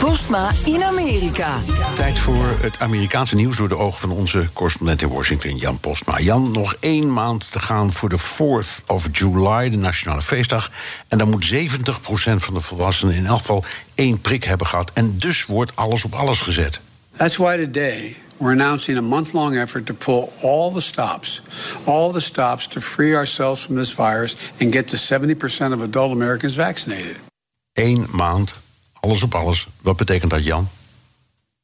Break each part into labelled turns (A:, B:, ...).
A: Postma in Amerika.
B: Tijd voor het Amerikaanse nieuws door de ogen van onze correspondent in Washington, Jan Postma. Jan, nog één maand te gaan voor de 4th of July, de nationale feestdag. En dan moet 70% van de volwassenen in elk geval één prik hebben gehad. En dus wordt alles op alles gezet.
C: That's why today we're announcing a month long effort to pull all the stops, all the stops to free ourselves from this virus and get to 70% of adult Americans vaccinated.
B: Eén maand, alles op alles. Wat betekent dat, Jan?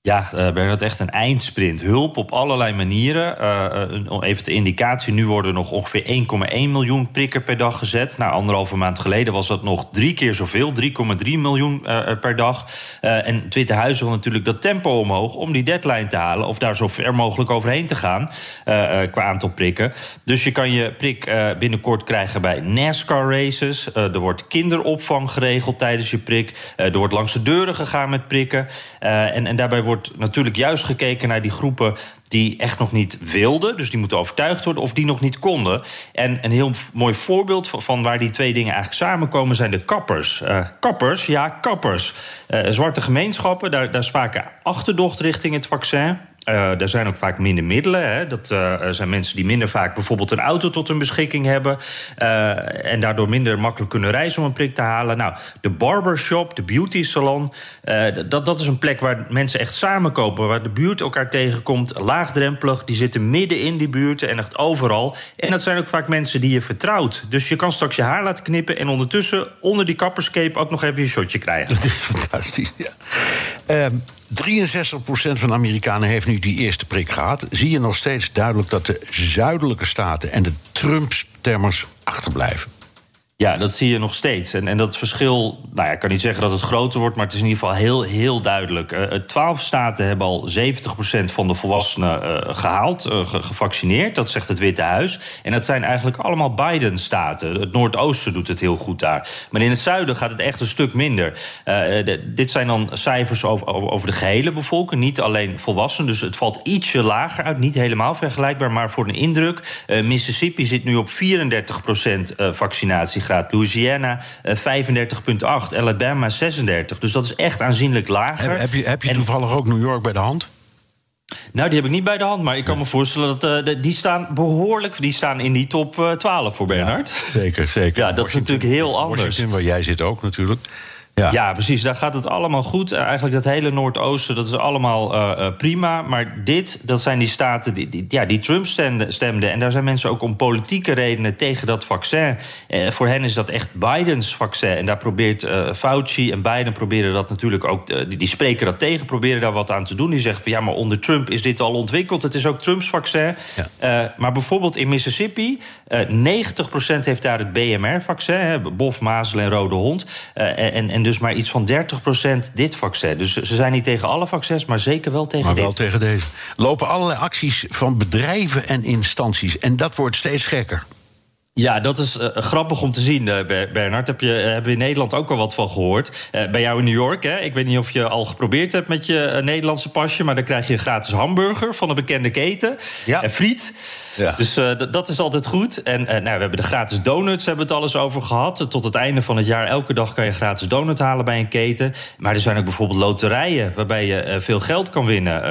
D: Ja, uh, Bernard, echt een eindsprint. Hulp op allerlei manieren. Uh, even de indicatie, nu worden nog ongeveer 1,1 miljoen prikken per dag gezet. Nou, anderhalve maand geleden was dat nog drie keer zoveel, 3,3 miljoen per dag. en het Witte Huis wil natuurlijk dat tempo omhoog om die deadline te halen... of daar zo ver mogelijk overheen te gaan qua aantal prikken. Dus je kan je prik binnenkort krijgen bij NASCAR races. er wordt kinderopvang geregeld tijdens je prik. er wordt langs de deuren gegaan met prikken. en, en daarbij wordt wordt natuurlijk juist gekeken naar die groepen die echt nog niet wilden. Dus die moeten overtuigd worden of die nog niet konden. En een heel mooi voorbeeld van waar die twee dingen eigenlijk samenkomen... zijn de kappers. Uh, kappers, ja, kappers. Uh, zwarte gemeenschappen, daar, daar is achterdocht richting het vaccin... Uh, er zijn ook vaak minder middelen. Hè. Dat uh, zijn mensen die minder vaak bijvoorbeeld een auto tot hun beschikking hebben. Uh, en daardoor minder makkelijk kunnen reizen om een prik te halen. Nou, de barbershop, de beauty salon. dat, dat is een plek waar mensen echt samenkopen. Waar de buurt elkaar tegenkomt. Laagdrempelig. Die zitten midden in die buurten en echt overal. En dat zijn ook vaak mensen die je vertrouwt. Dus je kan straks je haar laten knippen. En ondertussen onder die kapperscape ook nog even een shotje krijgen.
B: Dat is fantastisch, ja. Um, 63% van de Amerikanen heeft nu die eerste prik gehad. Zie je nog steeds duidelijk dat de zuidelijke staten en de Trump-stemmers achterblijven?
D: Ja, dat zie je nog steeds. En, en dat verschil, nou ja, ik kan niet zeggen dat het groter wordt, maar het is in ieder geval heel, heel duidelijk. Twaalf uh, staten hebben al 70% van de volwassenen uh, gehaald, gevaccineerd. Dat zegt het Witte Huis. En dat zijn eigenlijk allemaal Biden-staten. Het Noordoosten doet het heel goed daar. Maar in het zuiden gaat het echt een stuk minder. De, dit zijn dan cijfers over, over de gehele bevolking, niet alleen volwassenen. Dus het valt ietsje lager uit, niet helemaal vergelijkbaar. Maar voor een indruk, Mississippi zit nu op 34% vaccinatie Louisiana uh, 35,8. Alabama 36. Dus dat is echt aanzienlijk lager.
B: Heb, je, heb je toevallig ook New York bij de hand?
D: Nou, die heb ik niet bij de hand, maar ik kan me voorstellen dat uh, die staan behoorlijk. Die staan in die top uh, 12 voor Bernhard.
B: Ja, zeker, zeker.
D: Ja, dat Washington, is natuurlijk heel anders.
B: Washington, waar jij zit ook natuurlijk.
D: Ja. ja. precies. Daar gaat het allemaal goed. Eigenlijk dat hele Noordoosten, dat is allemaal uh, prima. Maar dit, dat zijn die staten die, die ja, die Trump stemden, stemden. En daar zijn mensen ook om politieke redenen tegen dat vaccin. Uh, voor hen is dat echt Bidens vaccin. En daar probeert Fauci en Biden proberen dat natuurlijk ook... die, die spreken dat tegen, proberen daar wat aan te doen. Die zeggen van ja, maar onder Trump is dit al ontwikkeld. Het is ook Trumps vaccin. Ja. maar bijvoorbeeld in Mississippi... 90% heeft daar het BMR-vaccin. Bof, mazelen en rode hond. en, en dus maar iets van 30% dit vaccin. Dus ze zijn niet tegen alle vaccins, maar zeker wel tegen
B: maar
D: dit.
B: wel tegen deze. Lopen allerlei acties van bedrijven en instanties. En dat wordt steeds gekker.
D: Ja, dat is uh, grappig om te zien, uh, Bernard. Heb je, uh, hebben we in Nederland ook al wat van gehoord. bij jou in New York, hè? ik weet niet of je al geprobeerd hebt met je Nederlandse pasje... maar dan krijg je een gratis hamburger van een bekende keten. Ja. En friet. Ja. Dus dat is altijd goed. En nou, we hebben de gratis donuts, hebben we het alles over gehad. Tot het einde van het jaar, elke dag kan je gratis donut halen bij een keten. Maar er zijn ook bijvoorbeeld loterijen waarbij je veel geld kan winnen.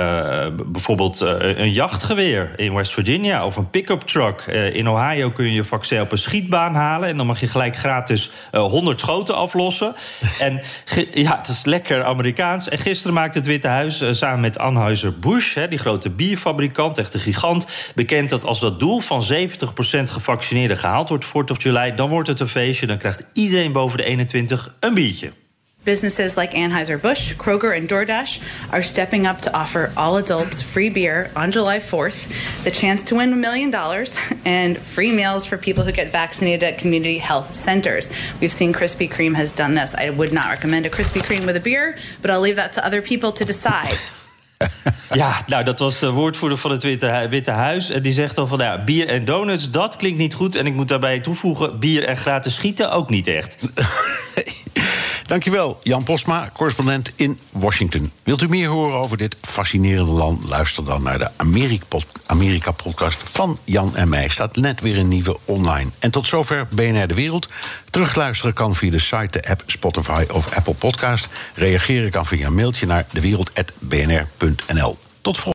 D: bijvoorbeeld een jachtgeweer in West Virginia of een pick-up truck. in Ohio kun je je vaccin op een schietbaan halen. En dan mag je gelijk gratis 100 schoten aflossen. en ja, het is lekker Amerikaans. En gisteren maakte het Witte Huis samen met Anheuser-Busch, die grote bierfabrikant, echt een gigant, bekend dat als dat doel van 70% gevaccineerden gehaald wordt voor 4 of July, dan wordt het een feestje. Dan krijgt iedereen boven de 21 een biertje.
E: Businesses like Anheuser-Busch, Kroger, and DoorDash are stepping up to offer all adults free beer on July 4th, the chance to win a million dollars, and free meals for people who get vaccinated at community health centers. We've seen Krispy Kreme has done this. I would not recommend a Krispy Kreme with a beer, but I'll leave that to other people to decide.
D: Ja, nou, dat was de woordvoerder van het Witte, Witte Huis. En die zegt dan van, nou ja, bier en donuts, dat klinkt niet goed. En ik moet daarbij toevoegen, bier en gratis schieten ook niet echt.
B: Dankjewel, Jan Postma, correspondent in Washington. Wilt u meer horen over dit fascinerende land? Luister dan naar de Amerika-podcast van Jan en mij. Staat net weer een nieuwe online. En tot zover BNR De Wereld. Terugluisteren kan via de site, de app, Spotify of Apple Podcast. Reageren kan via een mailtje naar dewereld.bnr.nl. Tot volgende